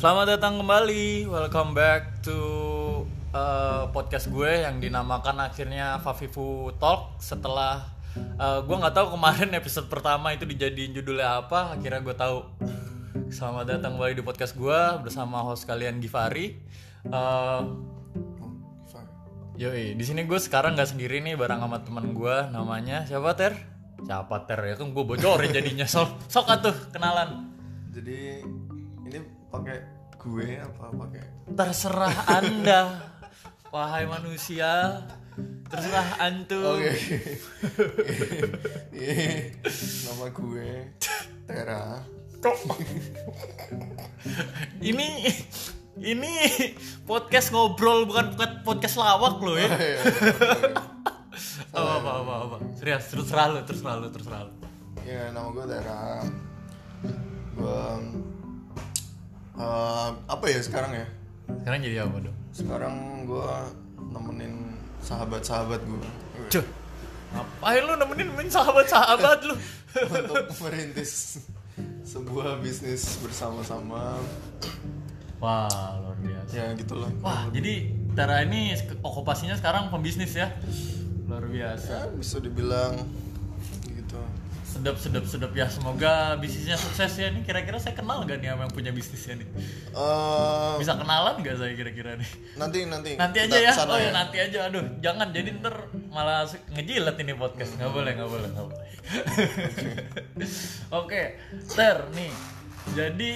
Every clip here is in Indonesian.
Selamat datang kembali, welcome back to uh, podcast gue yang dinamakan akhirnya Fafifu Talk setelah uh, gue nggak tahu kemarin episode pertama itu dijadiin judulnya apa, akhirnya gue tahu. Selamat datang kembali di podcast gue bersama host kalian Givari. Uh, Yoi, di sini gue sekarang nggak sendiri nih bareng sama teman gue namanya siapa Ter? Siapa Ter ya kan gue bocorin jadinya sok sok atuh kenalan. Jadi pakai gue apa pakai Terserah anda, wahai manusia, terserah antum. Oke. Ini nama gue Tera. Ini ini podcast ngobrol bukan podcast lawak loh ya. Iya, apa apa apa apa. Serius terus terlalu terus terlalu terus terlalu. Ya nama gue Tera. Gue eh, apa ya sekarang ya? Sekarang jadi apa dong? Sekarang gue nemenin sahabat-sahabat gue Cuh, ngapain lu nemenin nemenin sahabat-sahabat lu? untuk merintis sebuah bisnis bersama-sama. Wah, luar biasa. Ya gitulah. Wah, jadi Tara ini okupasinya sekarang pembisnis ya. Luar biasa. Ya bisa dibilang. Sedap sedap sedap ya. Semoga bisnisnya sukses ya. Ini kira-kira saya kenal gak nih sama yang punya bisnisnya nih? Eh, Bisa kenalan gak saya kira-kira nih? nanti nanti Nanti aja ya. Oh ya nanti aja. Aduh, jangan jadi ntar malah ngejilat ini podcast. Nggak boleh, nggak boleh, nggak boleh. Oke, Ter nih. Jadi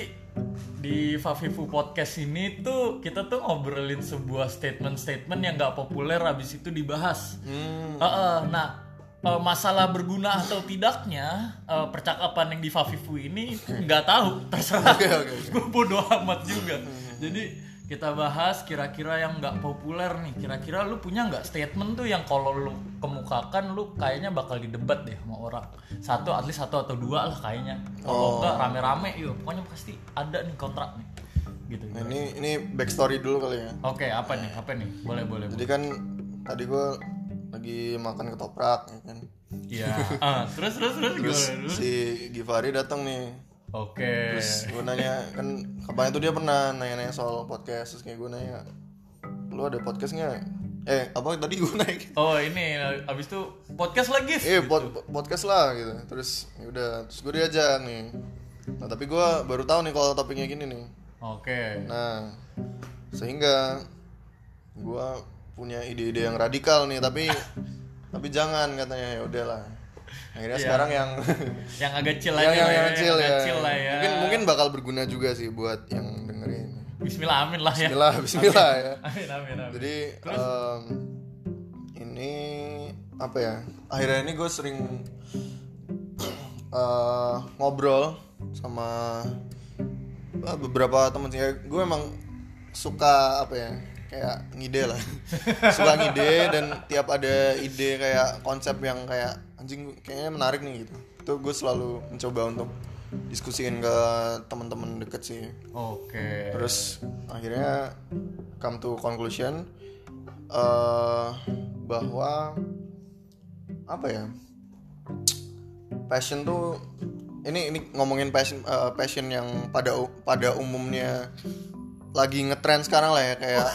di Fafifu podcast ini tuh kita tuh ngobrolin sebuah statement-statement yang nggak populer habis itu dibahas. Hmm. Heeh, nah eh, masalah berguna atau tidaknya eh, percakapan yang di Fafifu ini nggak tahu terserah. Oke, oke. gue bodo amat juga. Jadi kita bahas kira-kira yang nggak populer nih. Kira-kira lu punya nggak statement tuh yang kalau lu kemukakan lu kayaknya bakal didebat deh sama orang. Satu at least satu atau dua lah kayaknya. Kalau Oh. enggak rame-rame yuk pokoknya pasti ada nih kontrak nih. Gitu. Nah, ini ini backstory dulu kali ya. oke apa nih? Apa nih? Boleh boleh Jadi kan tadi gue lagi makan ketoprak ya kan. iya ah, terus terus terus Terus gimana? si Givari datang nih. oke Terus gue nanya kan kapan itu dia pernah nanya-nanya soal podcast terus kayak gue nanya lu ada podcast nggak? Eh apa tadi gue nanya? oh ini abis itu podcast lagi Eh pod- podcast lah gitu. Terus ya udah terus gue diajak nih. Nah tapi gue baru tahu nih kalau topiknya gini nih. oke Nah, sehingga gua punya ide-ide yang radikal nih, tapi tapi jangan katanya ya udahlah. Akhirnya Iya. sekarang yang yang agak chill yang, aja yang, lah yang ya, kecil agak ya. chill lah ya Mungkin mungkin bakal berguna juga sih buat yang dengerin. Bismillah amin lah ya Bismillah, bismillah ya. amin amin amin Jadi em, ini apa ya? Akhirnya ini gue sering eh, ngobrol sama eh, beberapa temen sih. Gue emang suka apa ya? Kayak ngide lah. suka ngide dan tiap ada ide kayak konsep yang kayak anjing kayaknya menarik nih gitu. Itu gue selalu mencoba untuk diskusiin ke teman-teman deket sih oke terus akhirnya come to conclusion eh bahwa apa ya passion tuh ini ini ngomongin passion eh, passion yang pada pada umumnya lagi ngetren sekarang lah ya kayak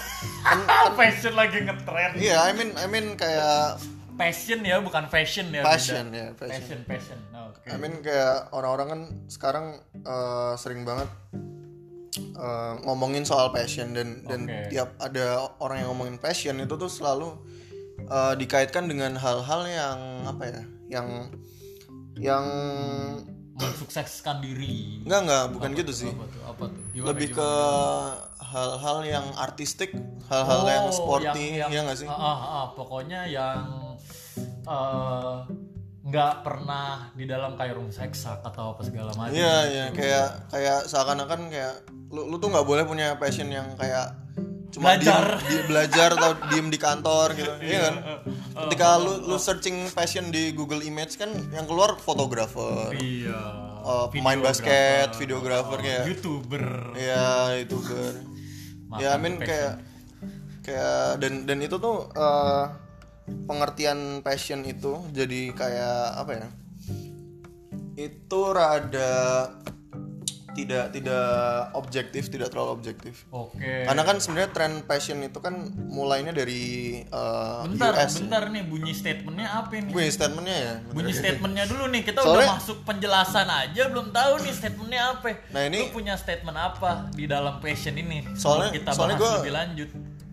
kan, passion lagi ngetren iya I mean I mean kayak passion ya bukan fashion ya passion beda. ya passion passion passion oke I mean kayak orang-orang kan sekarang eh, sering banget eh, ngomongin soal passion dan dan Oke. tiap ada orang yang ngomongin passion itu tuh selalu eh, dikaitkan dengan hal-hal yang apa ya yang yang mensukseskan diri. Enggak enggak bukan gitu sih. apa tuh apa tuh? Gimana, lebih gimana? ke hal-hal yang artistik hal-hal yang Oh, sporty yang, ya nggak sih? Ah, ah, ah, pokoknya yang eh, nggak pernah di dalam kayak room seksak atau apa segala macam Iya iya kayak kayak seakan-akan kayak lu lu tuh nggak boleh punya passion yang kayak cuma Belajar. diem, di- belajar atau diem di kantor gitu. Iya kan? Ketika lu lu searching passion di Google Image kan yang keluar fotografer. Iya. Eh, pemain basket videografer kayak youtuber. Ya youtuber. Ya I mean kayak kayak dan dan itu tuh eh, pengertian passion itu jadi kayak apa ya? Itu rada tidak tidak objektif tidak terlalu objektif Oke. karena kan sebenarnya tren passion itu kan mulainya dari uh, Bentar, US bentar nih bunyi statementnya apa nih? Bunyi statementnya ya Bunyi statementnya dulu nih. Kita Soalnya- udah masuk penjelasan aja belum tahu nih statementnya apa. Nah, ini- Lu punya statement apa di dalam passion ini? Soalnya- kita soalnya bahas gua- lebih lanjut.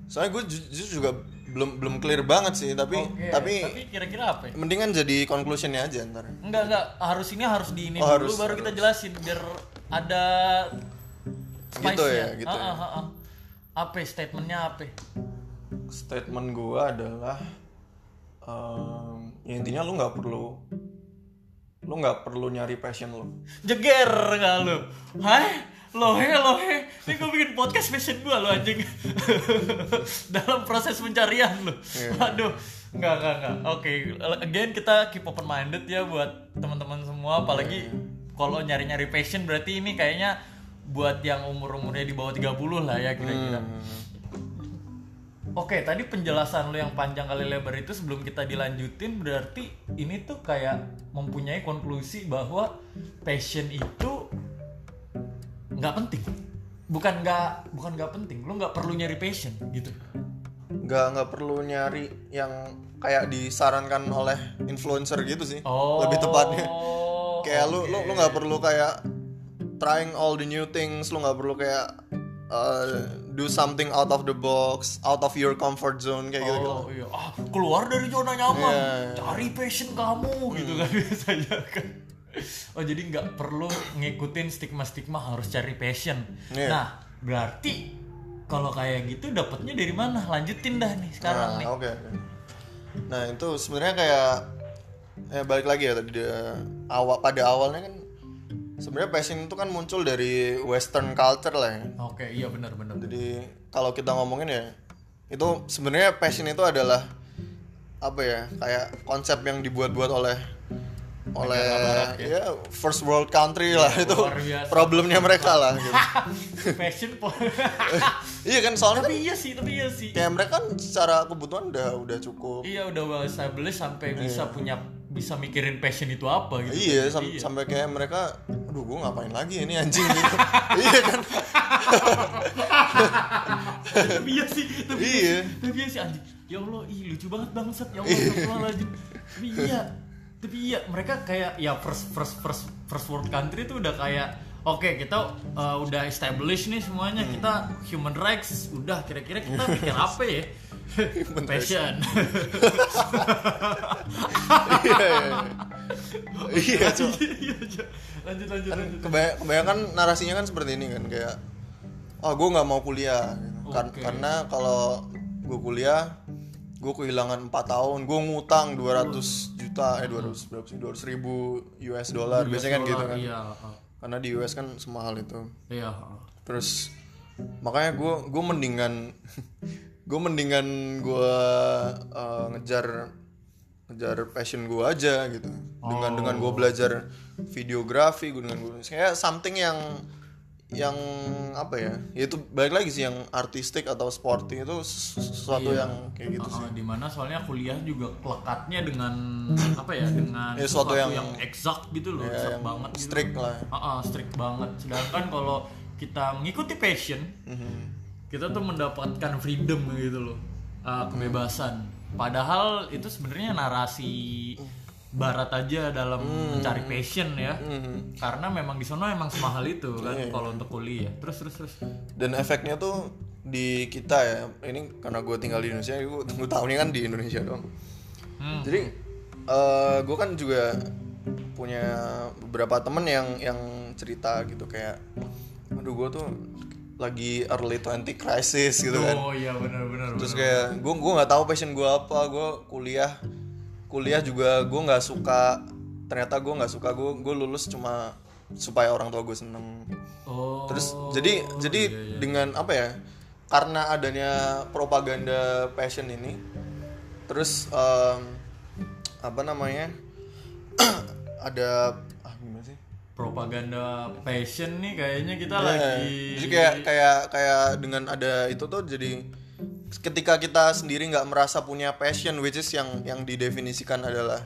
soalnya gue jujur juga belum belum clear banget sih tapi Oke, tapi, tapi kira-kira apa? ya? mendingan jadi conclusionnya aja ntar Enggak enggak harus ini harus di ini Oh, dulu harus, baru kita jelasin biar ada Gitu ya, gitu Ah, ya. ah, ah, ah. Apa statementnya apa? statement gue adalah em, ya intinya lu nggak perlu lu nggak perlu nyari passion lu Jeger nggak lu? Hai? Lohe, lohe. Ini gue bikin podcast passion gue lo anjing. Dalam proses pencarian lo. Iya. Aduh. Enggak, enggak, enggak. Oke, again kita keep open minded ya buat teman-teman semua apalagi Iya. Kalau nyari-nyari passion berarti ini kayaknya buat yang umur-umurnya di bawah 30 lah ya kira-kira. Hmm. Oke, tadi penjelasan lo yang panjang kali lebar itu sebelum kita dilanjutin berarti ini tuh kayak mempunyai konklusi bahwa passion itu nggak penting. Bukan nggak bukan nggak penting, lo nggak perlu nyari passion gitu. nggak nggak perlu nyari yang kayak disarankan oleh influencer gitu sih Oh. lebih tepatnya kayak lu oke. lu lu nggak perlu kayak trying all the new things lu nggak perlu kayak uh, do something out of the box out of your comfort zone kayak gitu Oh iya, ah keluar dari zona nyaman, Iya, iya. cari passion kamu gitu kan biasanya kan. Oh jadi nggak perlu ngikutin stigma-stigma harus cari passion. Iya. Nah berarti kalau kayak gitu dapatnya dari mana? Lanjutin dah nih sekarang nah, nih. oke. nah itu sebenarnya kayak ya balik lagi ya tadi dia, awal pada awalnya kan sebenarnya passion itu kan muncul dari western culture lah ya Oke iya benar-benar. Jadi kalau kita ngomongin ya itu sebenarnya passion itu adalah apa ya kayak konsep yang dibuat-buat oleh oleh Barat ya first world country lah itu luar biasa. problemnya mereka lah gitu. passion po- iya kan soalnya kan tapi iya sih, tapi iya sih. kayak mereka kan secara kebutuhan udah udah cukup Iya udah well established sampai bisa punya bisa mikirin passion itu apa gitu. iya sam- sampai kayak mereka aduh gue ngapain lagi ini anjing gitu. Iya kan? Tapi iya sih tapi Iya. iya. sih, tapi iya sih anjing. Ya allah ih lucu banget bangsat ya allah astagfirullahaladzim tapi iya tapi iya mereka kayak ya first first first first world country itu udah kayak oke kita uh, udah establish nih semuanya kita human rights udah kira-kira kita pikir apa ya passion iya iya. Iya. Iya, iya. lanjut lanjut kan lanjut. kebay- kebanyakan narasinya kan seperti ini kan kayak oh gue nggak mau kuliah. Gitu. Kan- Oke. karena kalau gue kuliah gue kehilangan 4 tahun gue ngutang 200 juta eh 200 berapa sih? 200 ribu US dollar. Biasanya kan gitu kan. iya karena di US kan semahal itu. Iya terus makanya gue gue mendingan gue mendingan gue uh, ngejar ngejar passion gue aja gitu. Dengan dengan gue belajar videografi gue dengan gue kayak something yang yang apa ya ya itu balik lagi sih yang artistik atau sporty itu sesu- sesuatu yang kayak gitu sih. Uh, di mana soalnya kuliah juga kelekatnya dengan apa ya dengan Ya, sesuatu suatu yang, yang- exact gitu loh ya, exact yang banget gitu. strict lah. Ah, ah, strict banget. Sedangkan kalau kita mengikuti passion Mhm. Kita tuh mendapatkan freedom gitu loh uh, kebebasan. Padahal itu sebenarnya narasi barat aja dalam mencari passion ya. Mhm. karena memang di sana emang semahal itu kan kalau untuk kuliah. Terus terus terus. Dan efeknya tuh di kita ya ini karena gue tinggal di Indonesia gue gue tahunnya kan di Indonesia dong. Hmm. jadi gue kan juga punya beberapa temen yang yang cerita gitu kayak aduh gue tuh lagi early 20 crisis gitu kan. Oh iya benar-benar terus kayak gue gue nggak tahu passion gue apa gue kuliah kuliah juga gue nggak suka ternyata gue nggak suka gue gue lulus cuma supaya orang tua gue seneng. Oh terus jadi jadi dengan apa ya karena adanya propaganda passion ini terus em, apa namanya ada ah gimana sih propaganda passion nih kayaknya kita Ya, lagi jadi kayak kayak kayak dengan ada itu tuh jadi ketika kita sendiri nggak merasa punya passion which is yang yang didefinisikan adalah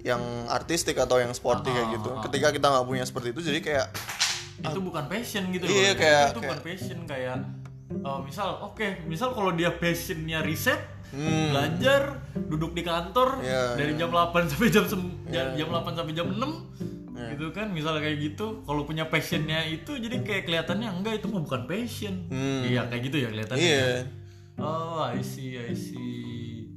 yang artistik atau yang sporty kayak gitu. Ketika kita nggak punya seperti itu jadi kayak itu bukan passion gitu Iya, loh. kayak- itu bukan passion kayak eh, misal oke misal kalau dia passionnya riset belajar duduk di kantor Hmm. Iya, dari jam 8 sampai jam sem- jam, jam 8 sampai jam 6 Iya. gitu kan misalnya kayak gitu kalau punya passionnya itu jadi kayak kelihatannya enggak itu mah bukan passion Hmm. iya kayak gitu ya kelihatannya iya Oh, I see, I see.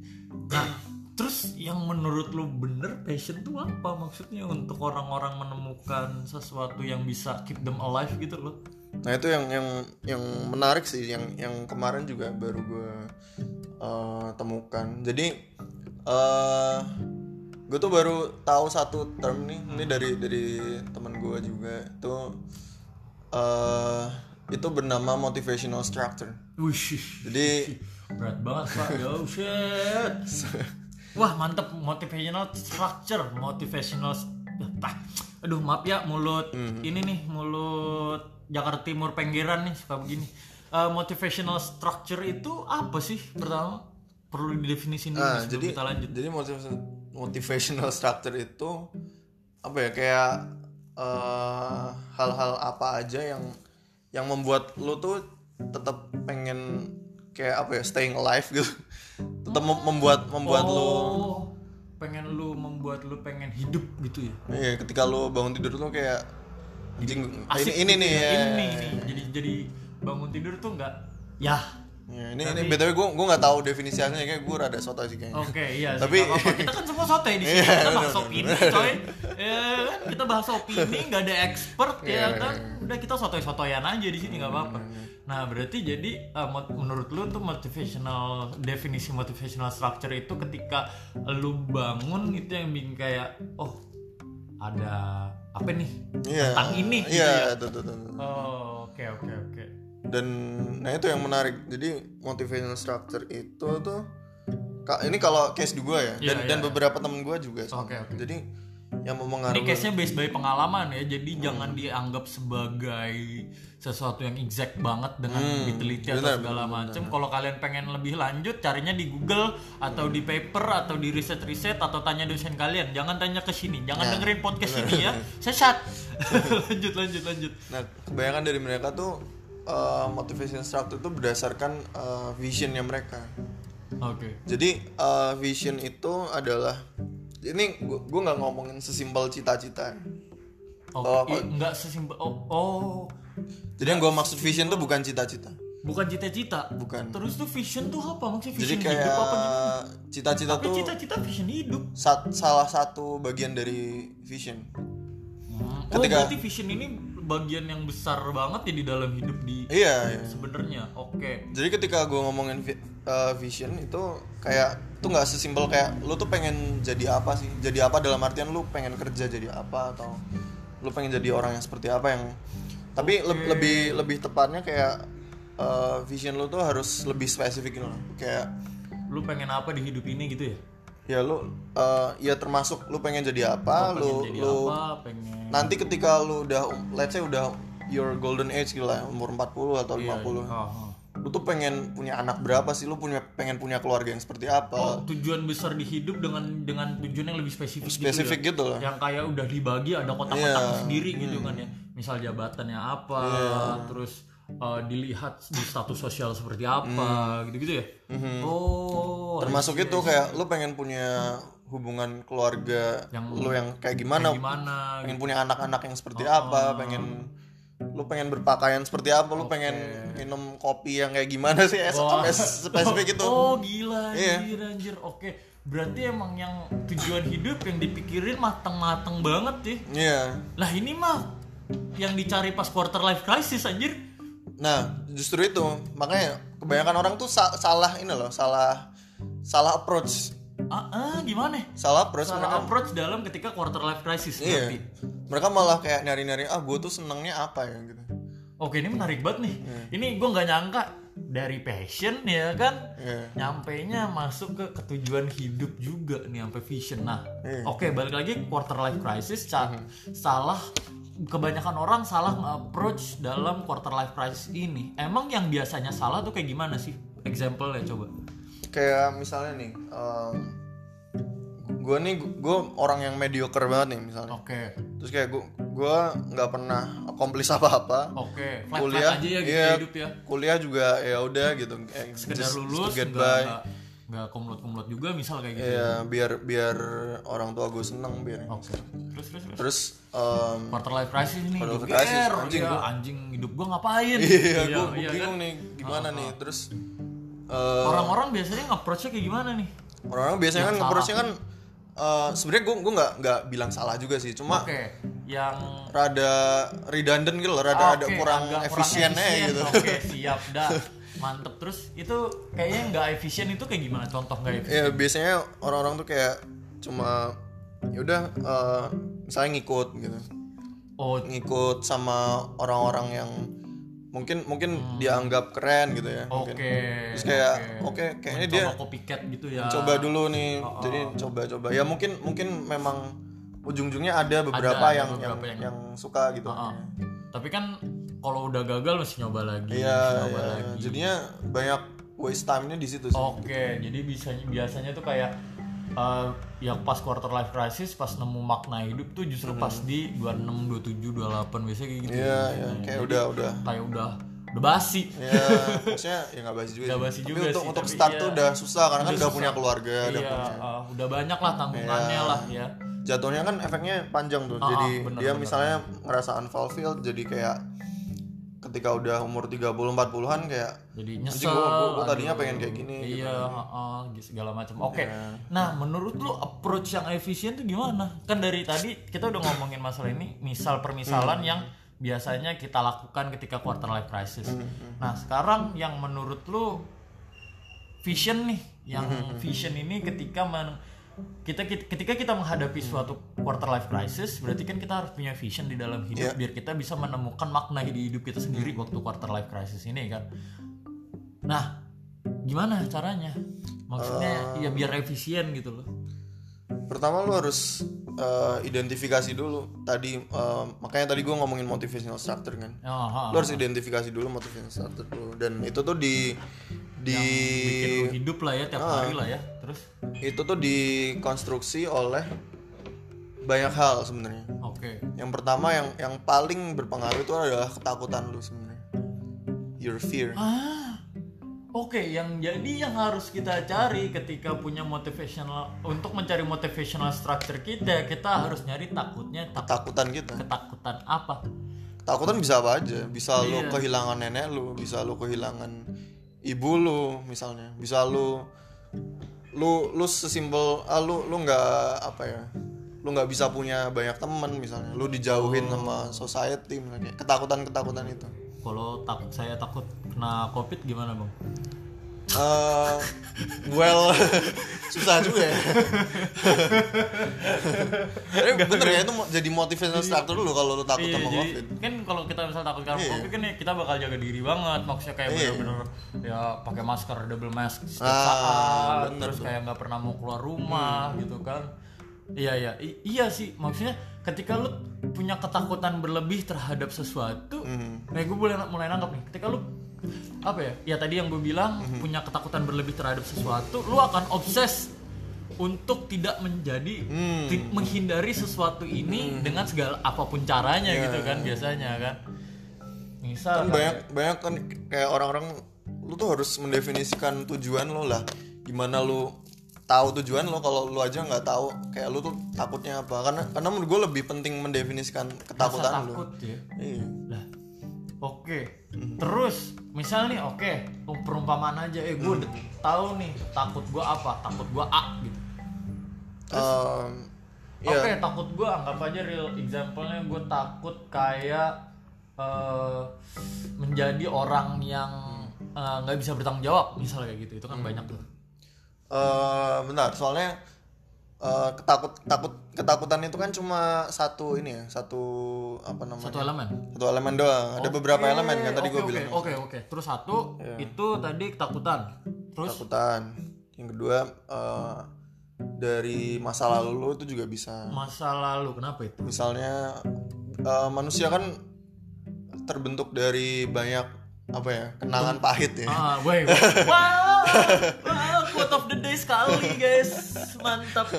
Nah, terus yang menurut lu bener passion tuh apa maksudnya untuk orang-orang menemukan sesuatu yang bisa keep them alive gitu loh? nah itu yang yang yang menarik sih yang yang kemarin juga baru gue eh, temukan jadi eh gue tuh baru tahu satu term nih ini dari dari teman gue juga itu eh itu bernama motivational structure Wih, jadi berat banget pak. Yo shit. Wah mantep motivational structure, motivational. Ah, Aduh maaf ya mulut ini nih mulut Jakarta Timur Penggiran nih suka begini. Eh, motivational structure itu apa sih pertama? Perlu didefinisiin dulu sebelum jadi kita lanjut. jadi motivational, motivational structure itu apa ya kayak eh, hal-hal apa aja yang yang membuat lu tuh tetap pengen kayak apa ya staying alive gitu. Tetap mem- membuat membuat lu oh, pengen lu membuat lu pengen hidup gitu ya. iya ketika lu bangun tidur tuh kayak ini Asik ini gitu nih ya. ya. Ini nih, nih. Jadi jadi bangun tidur tuh enggak ya Ya, ini ini btw gue gue nggak tahu definisi aslinya kayak gue rada soto sih kayaknya. Oke, iya. Tapi- Tapi apa kita kan semua sotoy di sini. Iya, kita bahas opini, coy. Ya kan, kita bahas opini, nggak ada expert Iya, ya kan. Udah kita sotoy-sotoyan aja di sini nggak apa-apa. Nah, berarti jadi mot- menurut lu tuh motivational definisi motivational structure itu ketika lu bangun itu yang bikin kayak oh ada apa nih Iya. tentang ini gitu Iya, ya. tuh, tuh, tuh, tuh. Oh, oke oke oke. Dan nah itu yang menarik jadi motivational structure itu tuh ini kalau case di gue ya Iya, dan, dan iya. beberapa temen gue juga. Oke, oke. jadi yang Ini mempengaruhi case-nya based by pengalaman ya, jadi jangan dianggap sebagai sesuatu yang exact banget dengan diteliti atau segala macam. Kalau kalian pengen lebih lanjut, carinya di Google atau di paper atau di riset-riset atau tanya dosen kalian. Jangan tanya ke sini, jangan dengerin podcast ini ya. Sesat. lanjut, lanjut, lanjut. nah kebanyakan dari mereka tuh uh, motivation structure itu berdasarkan uh, visionnya mereka Oke. jadi uh, vision itu adalah ini gue nggak ngomongin sesimpel cita-cita Oke, Oh, i- nggak sesimpel. Oh, oh, jadi yang gue maksud vision tuh bukan cita-cita bukan cita-cita. bukan Terus tuh vision tuh apa? Maksudnya jadi vision kayak hidup apa gimana? cita-cita Tapi tuh cita-cita vision hidup. sa- salah satu bagian dari vision Oh, Ketika- berarti vision ini bagian yang besar banget ya di dalam hidup di iya, iya. sebenarnya. Oke. jadi ketika gue ngomongin vi- uh, vision itu kayak tuh nggak sesimpel kayak lu tuh pengen jadi apa sih jadi apa dalam artian lu pengen kerja jadi apa atau lu pengen jadi orang yang seperti apa yang tapi le- lebih lebih tepatnya kayak uh, vision lu tuh harus lebih spesifik gitu loh kayak Lu pengen apa di hidup ini gitu ya? Ya lu uh, ya termasuk lu pengen jadi apa pengen lu jadi lu apa? Pengen nanti ketika lu udah let's say udah your golden age gitu lah umur 40 atau 50 Oh, oh. lu tuh pengen punya anak berapa sih lu punya pengen punya keluarga yang seperti apa Oh, tujuan besar di hidup dengan dengan tujuan yang lebih spesifik, spesifik gitu, gitu loh ya? Yang kayak udah dibagi ada kotak-kotak Iya. sendiri gitu kan ya. Misal jabatannya apa, terus uh, dilihat di status sosial seperti apa, gitu-gitu ya. Oh, termasuk itu kayak lu pengen punya hubungan keluarga Yang- lu yang kayak gimana? gimana pengen punya anak-anak yang seperti Oh. apa? pengen lu pengen berpakaian seperti apa? Lu pengen minum kopi yang kayak gimana sih? Es- Wah. sampai spesifik itu. Oh gila Iya. anjir anjir. Oke Berarti emang yang tujuan hidup yang dipikirin mateng-mateng banget ya iya. Lah ini mah yang dicari pas quarter life crisis anjir nah justru itu. Makanya kebanyakan orang tuh sa- salah ini loh salah salah approach. Ah, ah gimana? salah approach Salah mereka. approach dalam ketika quarter life crisis iya. berarti. Mereka malah kayak nyari-nyari ah gue tuh senengnya apa ya? gitu. Oke ini menarik banget nih. Ini gue nggak nyangka dari passion ya kan Iya. Nyampainya masuk ke ketujuan hidup juga nih sampai vision. Nah Iya. oke balik lagi quarter life crisis ca- Salah kebanyakan orang salah approach dalam quarter life crisis ini. Emang yang biasanya salah tuh kayak gimana sih? Example ya coba. Kayak misalnya nih gue gue nih gue orang yang mediocre banget nih misalnya. Oke. terus kayak gue gue nggak pernah accomplish apa-apa. Oke, flat kuliah aja ya gitu iya, hidup ya. kuliah juga ya udah gitu. Eh, Sekedar lulus get by nggak- nggak kumlot-kumlot juga misal kayak gitu. ya biar biar orang tua gue seneng biar Oke. Terus terus terus. terus em, Quarter life crisis nih. Quarter life crisis, ger. anjing Iya, gua. anjing hidup gua ngapain? iya gue iya bingung kan? nih gimana nih terus eh, Orang-orang biasanya nge-approach-nya kayak gimana nih? orang-orang biasanya kan nge-approach-nya kan eh, sebenarnya gue gue nggak nggak bilang salah juga sih cuma Oke, yang rada redundant gitu loh rada ada Oke, kurang agak efisiennya efisien. gitu Oke, siap dah. Mantep terus itu kayaknya nggak efisien itu kayak gimana? Contoh nggak efisien? ya biasanya orang-orang tuh kayak cuma ya udah eh, misalnya ngikut gitu Oh, ngikut sama orang-orang yang mungkin mungkin dianggap keren gitu ya Hmm. oke. mungkin. terus kayak oke kayaknya dia Coba copycat gitu ya. coba dulu nih Oh, jadi coba-coba ya mungkin mungkin memang ujung-ujungnya ada beberapa ada yang, beberapa yang yang- yang suka gitu Heeh. Tapi kan kalau udah gagal mesti nyoba lagi. iya mesti nyoba iya. lagi. jadinya banyak waste time-nya di situ sih Oke, jadi biasanya biasanya tuh kayak eh, yang pas quarter life crisis pas nemu makna hidup tuh justru pas di 26, 27, 28 biasanya kayak gitu. Hmm. iya iya kayak udah udah Kayak udah udah basi. ya maksudnya ya nggak basi juga sih. basi tapi juga untuk sih, untuk tapi start iya. tuh udah susah karena kan Udah udah susah. punya keluarga udah Iya, punya eh, udah banyak lah tanggungannya lah ya. jatuhnya kan efeknya panjang tuh Ah, jadi bener, dia bener. misalnya ngerasa unfulfilled jadi kayak ketika udah umur 30 40-an kayak Jadi nyesel. gua- gua- gua aduh. tadinya pengen kayak gini, gitu. Iya, heeh, segala macam. Oke. Iya. Nah, menurut lu approach yang efisien tuh gimana? Kan dari tadi kita udah ngomongin masalah ini, misal permisalan Hmm. yang biasanya kita lakukan ketika quarter life crisis. Hmm, Nah, sekarang yang menurut lu vision nih, yang Hmm, vision ini ketika men- kita ketika kita menghadapi suatu quarter life crisis, berarti kan kita harus punya vision di dalam hidup Iya. biar kita bisa menemukan makna di hidup kita sendiri waktu quarter life crisis ini kan. Nah, gimana caranya? Maksudnya ya biar efisien gitu loh. pertama lu harus eh, identifikasi dulu tadi eh, makanya tadi gue ngomongin motivational structure kan Aha. lu harus identifikasi dulu motivational structure dulu dan itu tuh di di bikin lu hidup lah ya tiap Ah. hari lah ya. Terus itu tuh dikonstruksi oleh banyak hal sebenarnya oke. yang pertama yang yang paling berpengaruh itu adalah ketakutan lu sebenarnya your fear Ah. Oke, yang jadi yang harus kita cari ketika punya motivational untuk mencari motivational structure kita, kita harus nyari takutnya takut ketakutan kita ketakutan apa? ketakutan bisa apa aja bisa lu Iya. kehilangan nenek lu bisa lu kehilangan ibu lu misalnya. Bisa lu lu lu sesimpel ah, lu lu nggak apa ya lu nggak bisa punya banyak teman misalnya. Lu dijauhin sama society misalnya. Ketakutan ketakutan itu. Kalau takut saya takut kena covid gimana bang? Eh, well susah juga ya Tapi bener ya itu jadi motivational starter dulu kalau lu takut Iya, sama jadi covid kan kalau kita misal takut karena Iya. covid kan ya kita bakal jaga diri banget maksudnya kayak Iya. bener-bener ya pakai masker double mask setiap Ah, saat bener terus kayak nggak pernah mau keluar rumah Hmm. gitu kan iya iya I- iya sih maksudnya ketika lu punya ketakutan berlebih terhadap sesuatu Hmm. kayak gue boleh mulai nangkap nih ketika lu apa ya? Ya tadi yang gue bilang Hmm. punya ketakutan berlebih terhadap sesuatu lu akan obses untuk tidak menjadi Hmm. ti- menghindari sesuatu ini dengan segala apa pun caranya Iya, gitu kan biasanya kan. Misal kan banyak banyak kan kayak orang-orang lu tuh harus mendefinisikan tujuan lo lah. Gimana lu tahu tujuan lo kalau lu aja nggak tahu kayak lu tuh takutnya apa. Karena karena menurut gue lebih penting mendefinisikan rasa ketakutan lu. Takut ya. Iya. Lah oke. Terus misal nih oke perumpamaan aja eh gue udah tahu nih takut gue apa? Takut gue A gitu. Iya. Oke, takut gue anggap aja real example-nya gue takut kayak eh, menjadi orang yang eh, nggak bisa bertanggung jawab misalnya kayak gitu. Itu kan banyak tuh. Eh, bentar soalnya eh, ketakut takut ketakutan itu kan cuma satu ini ya satu apa namanya Satu elemen. satu elemen doang ada beberapa elemen kan tadi gue Oke, bilang Oke, oke. Terus satu itu tadi ketakutan. Terus ketakutan yang kedua eh, dari masa lalu lu itu juga bisa masa lalu kenapa itu? misalnya eh, manusia kan terbentuk dari banyak apa ya kenangan pahit ya Ah, boy. Wow, wow, quote of the day sekali guys, mantap.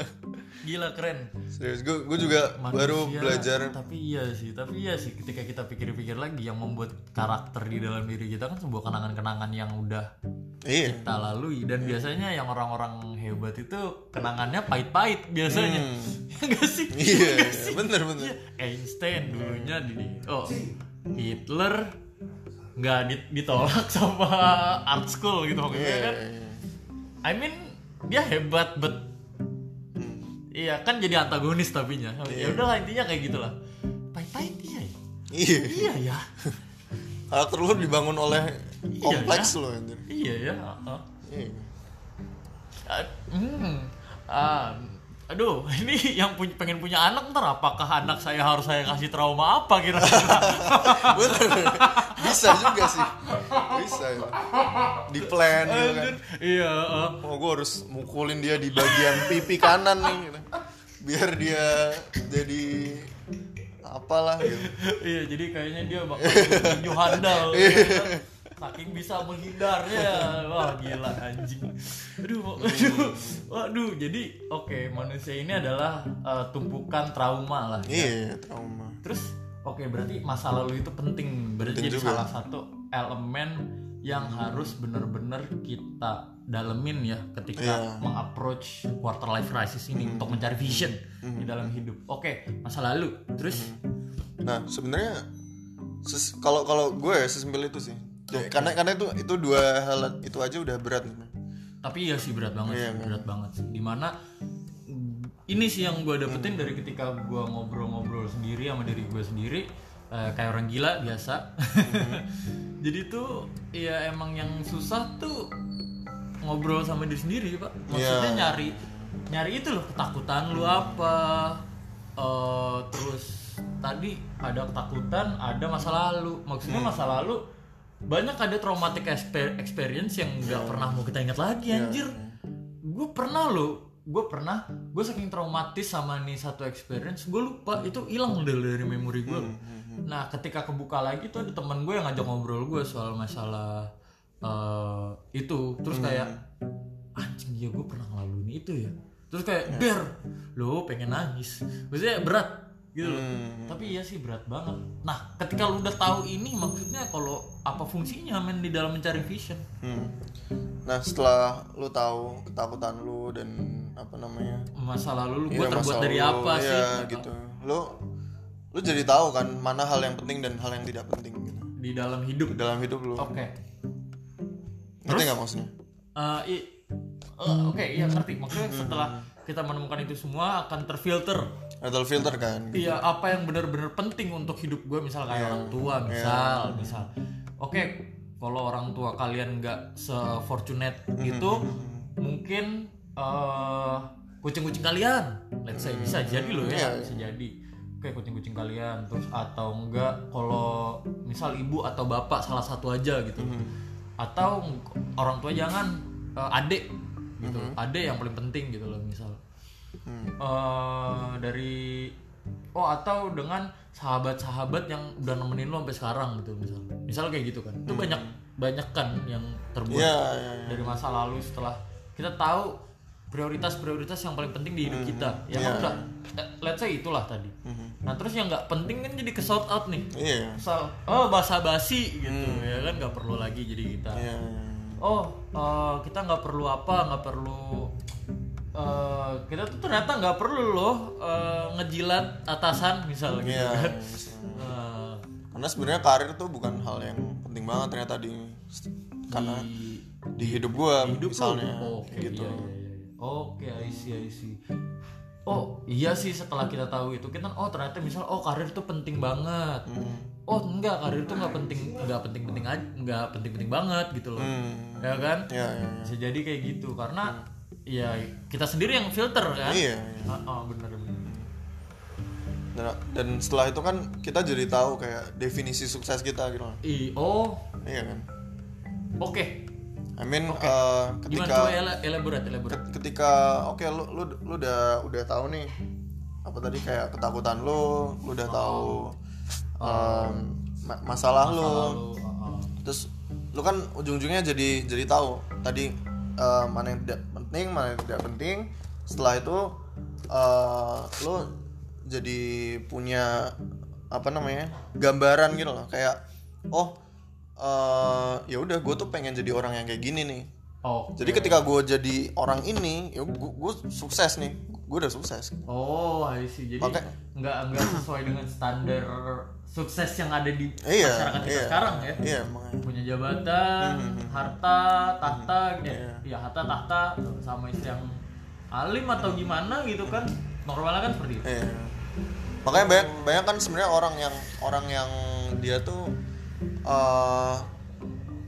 gila keren. Serius gue gue juga baru Manusia, belajar. tapi iya sih tapi iya sih ketika kita pikir-pikir lagi yang membuat karakter di dalam diri kita kan sebuah kenangan-kenangan yang udah iya. kita lalui. Dan biasanya yang orang-orang hebat itu kenangannya pahit-pahit biasanya. Ya gak sih? Hmm. iya iya, bener bener. Einstein dulunya di oh Hitler nggak di- ditolak sama art school gitu maksudnya Iya, kan? iya. I mean dia hebat but iya kan jadi antagonis tapinya. Ya udahlah intinya kayak gitulah. Pahit-pahit iya ya. iya. Iya ya. Karakter lu dibangun oleh Iya, kompleks lo anjir. Iya ya iya. Ah, hmm. Ah, aduh, ini yang punya, pengen punya anak ntar apakah anak saya harus saya kasih trauma apa kira-kira? bener bisa juga sih bisa ya. di plan gitu kan iya, ah. oh gue harus mukulin dia di bagian pipi kanan nih gitu. biar dia jadi apalah gitu iya. Jadi kayaknya dia bakal tinju handal. kan? Saking bisa menghindarnya, wah gila anjing. Aduh, aduh, waduh. Jadi oke manusia ini adalah eh, tumpukan trauma lah. ya. iya trauma Terus oke berarti masa lalu itu penting berarti Penting jadi juga. salah satu elemen yang harus benar-benar kita dalemin ya ketika. Hmm. mengapproach quarter life crisis ini untuk mencari vision di dalam hidup. Oke, masa lalu. Terus nah sebenarnya kalau kalau gue ya sesimpel itu sih Ya, karena karena itu itu dua hal itu aja udah berat tapi iya sih berat banget Iya, sih, berat banget sih. Di mana ini sih yang gue dapetin dari ketika gue ngobrol-ngobrol sendiri sama diri gue sendiri eh, kayak orang gila biasa. Jadi tuh ya emang yang susah tuh ngobrol sama diri sendiri pak. Maksudnya Iya. nyari nyari itu loh ketakutan lu apa. eh terus tadi ada ketakutan, ada masa lalu. Maksudnya masa lalu banyak ada traumatic exper- experience yang nggak pernah mau kita ingat lagi anjir. gue pernah lo gue pernah gue saking traumatis sama nih satu experience gue lupa itu hilang dari memori gue nah ketika kebuka lagi tuh ada teman gue yang ngajak ngobrol gue soal masalah eh, itu. Terus kayak anjing ya gue pernah ngelaluin itu ya. Terus kayak ber lo pengen nangis. Maksudnya berat gitu loh. tapi iya sih berat banget. Nah ketika lu udah tahu ini maksudnya kalau apa fungsinya men di dalam mencari vision? Hmm. Nah setelah lu tahu ketakutan lu dan apa namanya? Masa lalu lu gue Iya, terbuat dari lalu, apa iya, sih? gitu. Lu lu jadi tahu kan mana hal yang penting dan hal yang tidak penting gitu. Di dalam hidup? Dalam hidup lu. Oke. Ngerti nggak maksudnya? Eh, i- eh, oke iya ngerti. Maksudnya setelah kita menemukan itu semua akan terfilter atau filter kan Iya, apa yang benar-benar penting untuk hidup gue, misal kayak orang tua, misal, misal. Oke, kalau orang tua kalian nggak se-fortunate itu, mungkin eh, kucing-kucing kalian, let's say bisa jadi loh ya, bisa jadi. Oke, kucing-kucing kalian, terus atau enggak kalau misal ibu atau bapak salah satu aja gitu, atau orang tua jangan eh, adik gitu, adik yang paling penting gitu loh misal eh dari oh atau dengan sahabat-sahabat yang udah nemenin lo sampai sekarang gitu misal. Misal kayak gitu kan. Itu banyak banyak kan yang terbuat Iya, iya, iya. dari masa lalu setelah kita tahu prioritas-prioritas yang paling penting di hidup kita. Ya kan udah let's say itulah tadi. Nah terus yang nggak penting kan jadi ke shout out nih. Misal oh basa basi gitu ya kan? Nggak perlu lagi jadi kita. Iya iya. oh eh, kita nggak perlu apa nggak perlu eh, kita tuh ternyata nggak perlu loh eh, ngejilat atasan misal gitu Iya, kan iya. Eh, karena sebenarnya karir tuh bukan hal yang penting banget ternyata di karena di di hidup gua hidup misalnya lo oke gitu iya, iya, iya. oke I see I see oh iya sih setelah kita tahu itu kita oh ternyata misal oh karir tuh penting banget Hmm. oh enggak karir tuh nggak penting nggak penting penting aja nggak penting penting banget gitu loh Hmm. ya kan Iya, iya, iya. bisa jadi kayak gitu karena ya kita sendiri yang filter kan Iya, iya. Ah, ah, bener bener Dan, dan setelah itu kan kita jadi tahu kayak definisi sukses kita gitu. I, oh Iya kan? oke I mean uh, gimana ketika coba ele- elaborate elaborate ket- ketika oke lu lu lu udah udah tahu nih apa tadi kayak ketakutan lu, lu udah tahu um, ma- masalah, lu. lalu ah, ah. Terus lu kan ujung-ujungnya jadi jadi tahu tadi uh, mana yang tidak penting, mana yang tidak penting. Setelah itu eh, lo jadi punya apa namanya gambaran gitu loh kayak oh eh, ya udah gue tuh pengen jadi orang yang kayak gini nih Oh. jadi ketika gue jadi orang ini ya gue sukses nih gue udah sukses Oh, I see. Jadi Maka- nggak nggak sesuai dengan standar sukses yang ada di iya masyarakat kita iya sekarang ya. iya makanya Punya jabatan, harta, tahta, ya, Iya. ya harta, tahta sama istri yang alim atau gimana gitu kan. Normalnya kan seperti itu. Iya. Makanya banyak banyak kan sebenarnya orang yang orang yang dia tuh eh,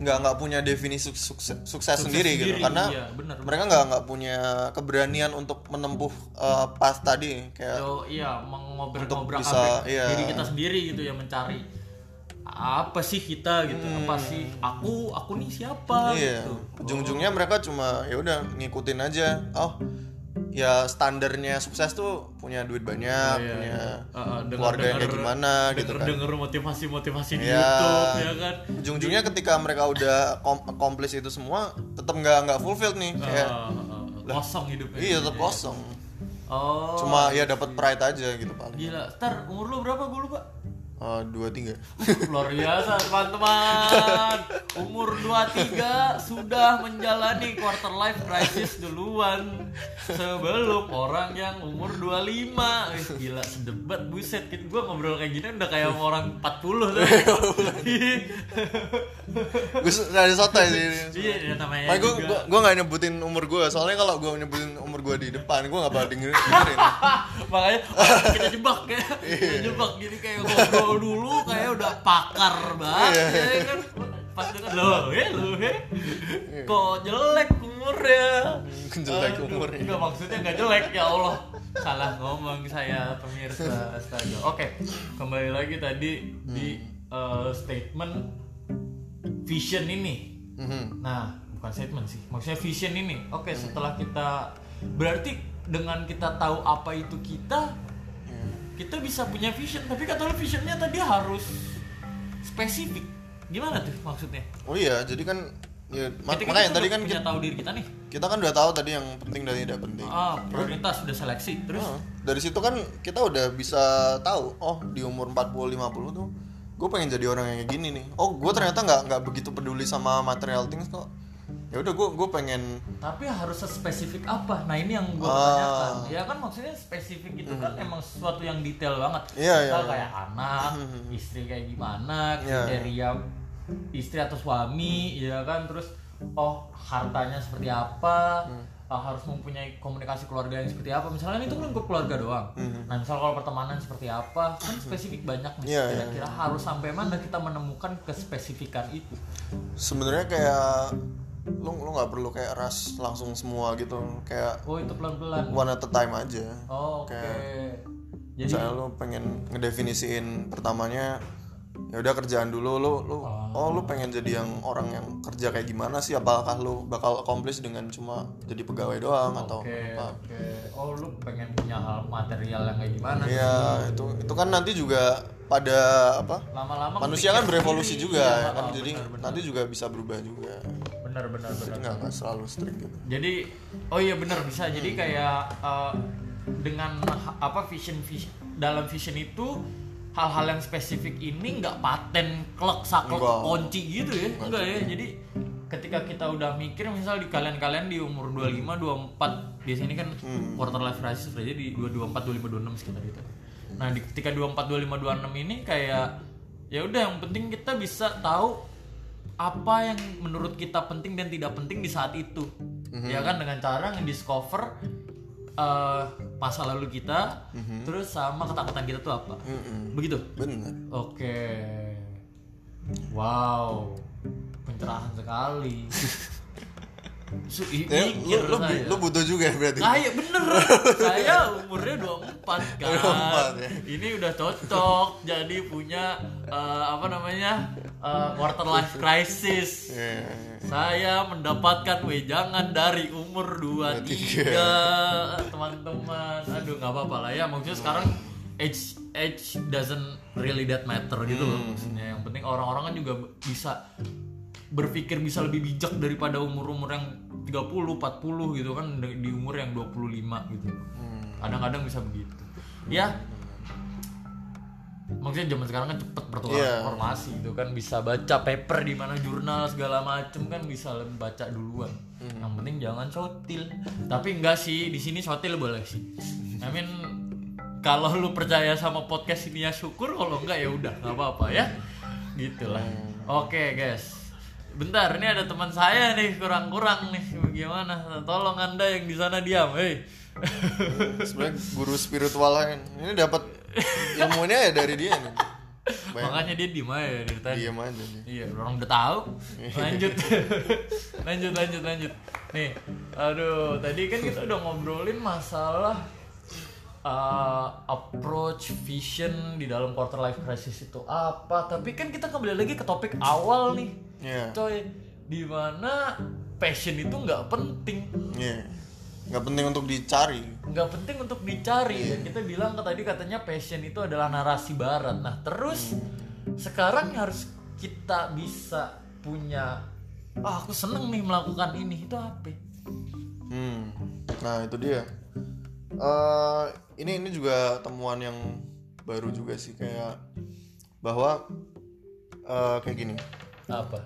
nggak nggak punya definisi sukses, sukses, sendiri, gitu. sendiri, karena iya, benar, mereka nggak nggak punya keberanian untuk menempuh eh, path tadi kayak So, iya mengobrak-ngobrak bisa, iya. diri kita sendiri gitu ya mencari apa sih kita gitu apa sih aku aku nih siapa iya. gitu. ujung-ujungnya mereka cuma ya udah ngikutin aja. Oh ya standarnya sukses tuh punya duit banyak Iya, punya iya. Uh, uh, denger- keluarga yang kayak denger- gimana gitu denger, kan. denger motivasi-motivasi di Iya. YouTube ya kan? Ujung-ujungnya ketika mereka udah kom- accomplish itu semua tetap nggak nggak fulfilled nih kayak Uh, uh, uh, kosong hidupnya. iya tetap kosong. Oh cuma ya dapat pride aja gitu paling. Gila. Ntar umur lu berapa? Gue lupa Eh, dua tiga. Luar biasa teman-teman. Umur 23 sudah menjalani quarter life crisis duluan. Sebelum orang yang umur 25 Wih, gila sedebat buset. Gue ngobrol kayak gini udah kayak orang 40 tuh. Gue ada sotoy sih iya namanya gue gue nggak nyebutin umur gue soalnya kalau gue nyebutin umur gue di depan gue nggak bakal dengerin, dengerin. makanya oh, kita jebak ya. Kita jebak gini kayak ngobrol dulu kayak udah pakar banget ya kan? Pas denger lo he lo he. Kok jelek umurnya Jelek umurnya. enggak maksudnya nggak jelek ya Allah. Salah ngomong saya pemirsa astaga. Oke kembali lagi tadi di eh, statement vision ini. Mhm. Nah, bukan statement sih. Maksudnya vision ini. Oke, setelah kita berarti dengan kita tahu apa itu kita, kita bisa punya vision. Tapi kata lu visionnya tadi harus spesifik. Gimana tuh maksudnya? oh iya jadi kan ya ma- Ketika makanya kita tadi udah kan kita, tahu diri kita nih. kita kan udah tahu tadi yang penting dan tidak penting Ah, prioritas sudah seleksi. Terus Heeh. dari situ kan kita udah bisa tahu oh di umur 40 50 tuh gue pengen jadi orang yang kayak gini nih oh gue ternyata nggak nggak begitu peduli sama material things kok ya udah gue gue pengen tapi harus spesifik apa? Nah, ini yang gua Ah. pertanyakan. Ya kan maksudnya spesifik itu kan emang sesuatu yang detail banget. Iya, iya, Misal iya. kayak anak, istri kayak gimana, Iya. kriteria istri atau suami, ya kan terus oh hartanya seperti apa, ah, harus mempunyai komunikasi keluarga yang seperti apa. Misalnya itu kan lingkup keluarga doang. Nah, misal kalau pertemanan seperti apa, kan spesifik banyak nih. Iya, iya, Kira-kira harus sampai mana kita menemukan kespesifikan itu? sebenarnya kayak lu lu nggak perlu kayak ras langsung semua gitu kayak Oh, itu pelan-pelan. one at a time aja Oh, Oke. Kayak- Jadi misalnya lu pengen ngedefinisiin pertamanya ya udah kerjaan dulu lu lu oh lu pengen jadi yang orang yang kerja kayak gimana sih apakah lu bakal accomplish dengan cuma jadi pegawai doang atau Oke, apa oke. Oh, lu pengen punya hal material yang kayak gimana? Iya itu itu kan nanti juga pada apa Lama-lama manusia kan berevolusi sendiri. juga Iya, ya kan oh, jadi benar, benar. nanti juga bisa berubah juga benar benar jadi benar. nggak nggak selalu strict gitu Jadi oh iya benar bisa. Hmm. Jadi kayak eh, dengan apa vision vision dalam vision itu hal-hal yang spesifik ini nggak paten klek saklek kunci gitu ya enggak ya jadi ketika kita udah mikir misal di kalian-kalian di umur 25 24 di sini kan Hmm. quarter life crisis aja di 24 25 26 sekitar gitu nah di ketika 24 25 26 ini kayak ya udah yang penting kita bisa tahu apa yang menurut kita penting dan tidak penting di saat itu. Ya kan? Dengan cara ngediscover eh, masa lalu kita terus sama ketakutan kita tuh apa. Mm-mm. begitu? Bener oke. Wow. Pencerahan sekali Su ya, mikir lu, lu, butuh juga ya berarti. Kayak bener, saya umurnya 24 kan. 24 ya. Ini udah cocok jadi punya eh, apa namanya eh, quarter life crisis. Iya. Saya mendapatkan wejangan dari umur 23 Teman-teman, aduh nggak apa-apa lah ya. Maksudnya sekarang age age doesn't really that matter gitu loh maksudnya. Yang penting orang-orang kan juga bisa berpikir bisa lebih bijak daripada umur-umur yang 30, 40 gitu kan di umur yang 25 gitu. kadang-kadang bisa begitu. Ya. Maksudnya zaman sekarang kan cepet bertukar Iya. informasi itu kan. Bisa baca paper di mana jurnal segala macem kan bisa baca duluan. Yang penting jangan sotil. Tapi enggak sih di sini sotil boleh sih. I mean kalau lu percaya sama podcast ini ya syukur kalau enggak ya udah nggak apa-apa ya. Gitulah. Oke guys bentar ini ada teman saya nih kurang-kurang nih. Bagaimana? Tolong anda yang di sana diam hei. Sebenarnya guru spiritual kan ini dapat ilmunya ya dari dia nih. Bayang, makanya dia diem aja dari tadi. Diam aja nih. Iya, orang udah tahu. Lanjut. lanjut, lanjut, lanjut. Nih, aduh, tadi kan kita udah ngobrolin masalah uh, approach vision di dalam quarter life crisis itu apa. Tapi kan kita kembali lagi ke topik awal nih. Iya. Coy, di mana passion itu nggak penting. Iya. nggak penting untuk dicari nggak penting untuk dicari dan kita bilang ke tadi katanya passion itu adalah narasi barat nah terus sekarang harus kita bisa punya ah aku seneng nih melakukan ini itu apa hmm nah itu dia Eh ini ini juga temuan yang baru juga sih kayak bahwa eh, kayak gini apa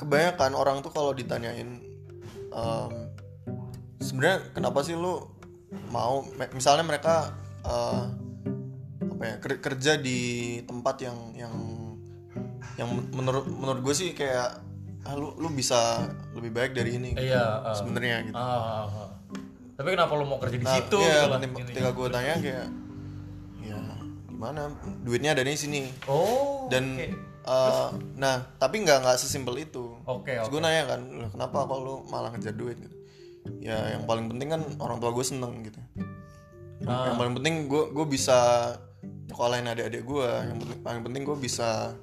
kebanyakan orang tuh kalau ditanyain em, sebenarnya kenapa sih lu mau misalnya mereka eh, apa ya ker- kerja di tempat yang yang yang menurut menurut gue sih kayak ah, lu lu bisa lebih baik dari ini gitu, iya ah. sebenarnya gitu Ah, ah, ah. Tapi kenapa lo mau kerja di Nah, situ iya, gitu ketika, gue tanya kayak ya gimana duitnya ada di sini oh dan oke. eh, nah tapi nggak nggak sesimpel itu oke Terus oke gue nanya kan, "Lah, kenapa kok lu malah ngejar duit gitu? Ya yang paling penting kan orang tua gue seneng gitu. Ah. Yang paling penting gue gue bisa nyekolahin adik-adik gue. Yang paling penting gue bisa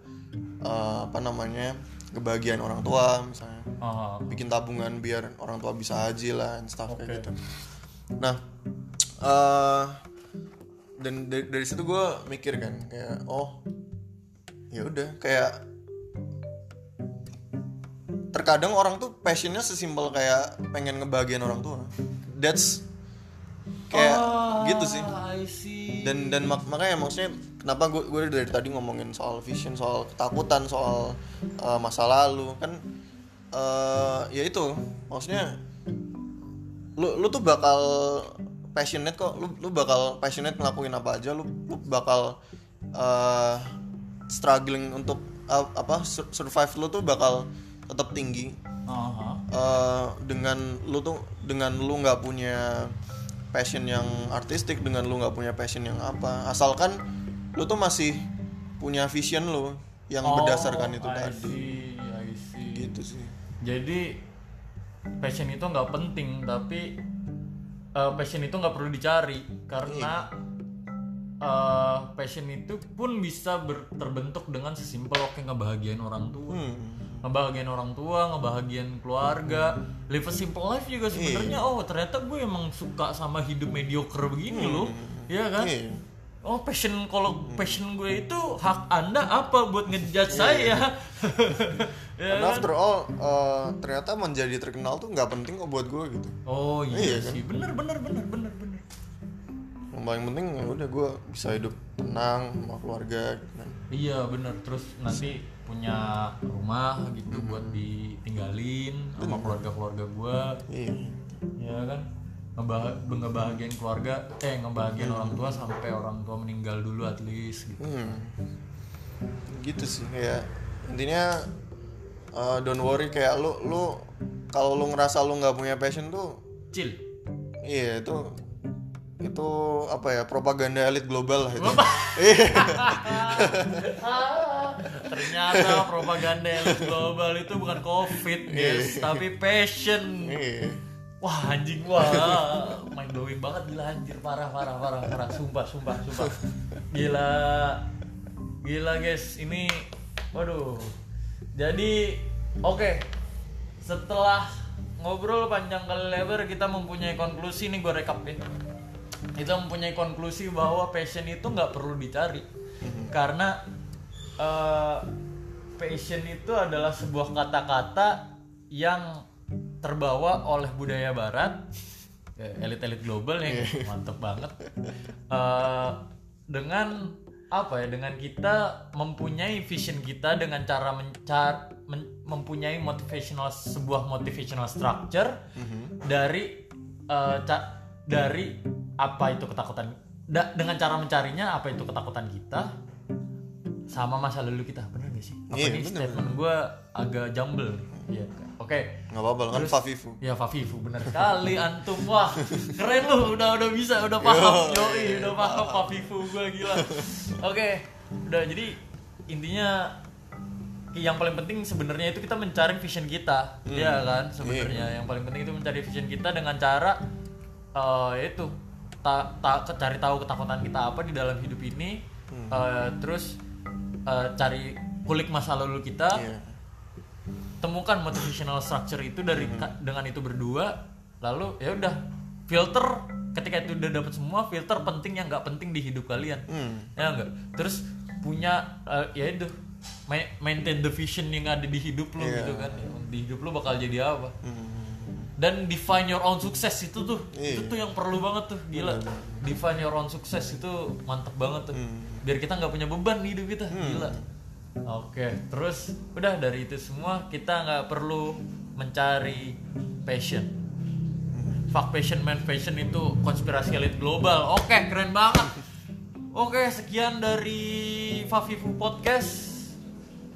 eh, apa namanya kebahagiaan orang tua misalnya. Ah, Bikin tabungan biar orang tua bisa haji lah and stuff kayak gitu. Nah, eh dan dari, dari situ gue mikir kan kayak oh ya udah kayak terkadang orang tuh passionnya sesimpel kayak pengen ngebahagiain orang tua. That's kayak Ah, gitu sih. Dan dan mak- makanya maksudnya kenapa gue gue dari tadi ngomongin soal vision soal ketakutan soal uh, masa lalu? Kan uh, ya itu. Maksudnya lu lu tuh bakal passionate kok. Lu lu bakal passionate ngelakuin apa aja. Lu lu bakal uh, struggling untuk uh, apa sur- survive lu tuh bakal tetap tinggi. Eh, dengan lu tuh dengan lu nggak punya passion yang artistik dengan lu nggak punya passion yang apa. Asalkan lu tuh masih punya vision lu yang berdasarkan itu Oh, I tadi see, I see. gitu sih Jadi passion itu nggak penting, tapi eh, passion itu nggak perlu dicari karena eh, passion itu pun bisa ber- terbentuk dengan sesimpel oke ngebahagiain orang tua, hmm. ngebahagiain orang tua, ngebahagiain keluarga, live a simple life juga sebenarnya. Oh ternyata gue emang suka sama hidup mediocre begini loh, ya kan? Iya. Oh passion kalau passion gue itu hak anda apa buat ngejudge saya? ya Karena after all eh, ternyata menjadi terkenal tuh nggak penting kok buat gue gitu Oh iya, Iya kan? sih, bener bener bener bener bener. yang paling penting ya udah gue bisa hidup tenang sama keluarga gitu kan Iya bener. Terus nanti punya rumah gitu buat ditinggalin sama keluarga keluarga gua, iya ya kan? Ngebah ngebahagiain keluarga, eh ngebahagiain orang tua sampai orang tua meninggal dulu at least gitu. Hmm. Gitu sih kayak intinya uh, don't worry kayak lu lu kalau lu ngerasa lu nggak punya passion tuh Chill. iya itu itu apa ya propaganda elit global lah itu. Iya. Ternyata propaganda elit global itu bukan covid guys, tapi passion. Wah anjing wah. Mind blowing banget gila anjir. Parah parah parah parah. Sumpah sumpah sumpah. Gila. Gila guys. Ini waduh. Jadi oke. Setelah ngobrol panjang kali lebar kita mempunyai konklusi. Nih gue rekap ya. Kita mempunyai konklusi bahwa passion itu nggak perlu dicari. Karena eh, passion itu adalah sebuah kata-kata yang terbawa oleh budaya barat elit-elit global nih mantep banget Eh, dengan apa ya dengan kita mempunyai vision kita dengan cara mencar men- mempunyai motivational sebuah motivational structure dari eh, ca- dari apa itu ketakutan da- dengan cara mencarinya apa itu ketakutan kita sama masa lalu kita benar gak sih? Apa Iya, nih bener, statement gue agak jumble? Iya. Oke. nggak apa-apa kan Fafifu. Ya Fafifu bener kali antum. Wah keren lu. Udah udah bisa udah paham. Yoi udah paham Fafifu gue gila. Oke. Udah jadi intinya yang paling penting sebenarnya itu kita mencari vision kita. Ya kan sebenarnya. Yang paling penting itu mencari vision kita dengan cara eh itu tak ta, cari tahu ketakutan kita apa di dalam hidup ini. Eh, terus eh, cari kulik masa lalu kita. Iya. Temukan motivational structure itu dari ka- dengan itu berdua lalu ya udah filter. Ketika itu udah dapat semua filter penting yang nggak penting di hidup kalian. Hmm. ya enggak terus punya eh, ya itu ma- maintain the vision yang ada di hidup lo Iya. gitu kan. Di hidup lo bakal jadi apa? Hmm. dan define your own success itu tuh. Iya. itu tuh yang perlu banget tuh gila. Define your own success itu mantep banget tuh. Hmm. biar kita nggak punya beban di hidup kita gila oke terus udah dari itu semua kita nggak perlu mencari passion. Fuck passion man passion itu konspirasi elit global. Oke keren banget. Oke sekian dari Fafifu podcast.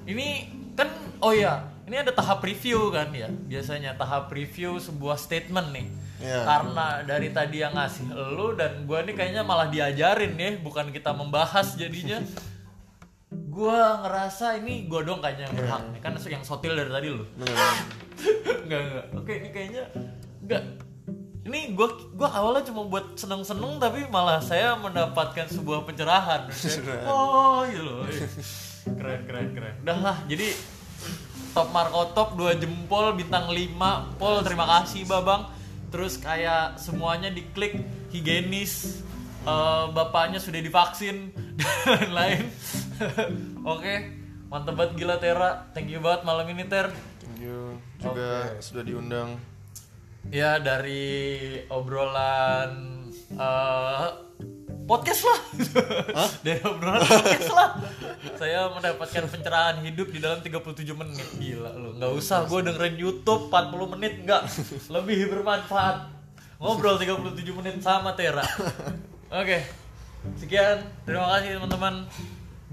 Ini kan oh ya ini ada tahap review kan ya? Biasanya tahap review sebuah statement nih. Iya. karena dari tadi yang ngasih lu dan gua nih kayaknya malah diajarin ya bukan kita membahas jadinya gua ngerasa ini gua dong kayaknya yang berhak. Nih kan yang sotil dari tadi lu. Bener. enggak enggak oke ini kayaknya enggak ini gua gua awalnya cuma buat seneng-seneng tapi malah saya mendapatkan sebuah pencerahan. Oh gitu loh. Ih, keren keren keren. Udah lah jadi top markotop 2 jempol bintang 5 pol terima kasih babang. Terus kayak semuanya diklik higienis eh, bapaknya sudah divaksin dan lain-lain oke mantep banget gila Tera. Thank you banget malam ini Ter. Thank you. Juga sudah diundang. Ya dari obrolan eh, podcast lah. Dari obrolan podcast lah. Saya mendapatkan pencerahan hidup di dalam 37 menit. Gila lo nggak usah. Gue dengerin YouTube 40 menit nggak. Lebih bermanfaat. Ngobrol 37 menit sama Tera. Oke. Sekian. Terima kasih teman-teman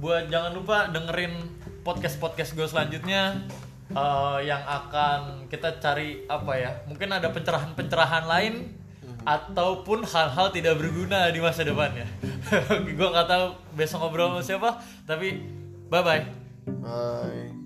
buat jangan lupa dengerin podcast podcast gue selanjutnya eh, yang akan kita cari apa ya mungkin ada pencerahan pencerahan lain ataupun hal-hal tidak berguna di masa depan ya. Gue nggak tahu besok ngobrol sama siapa tapi bye bye bye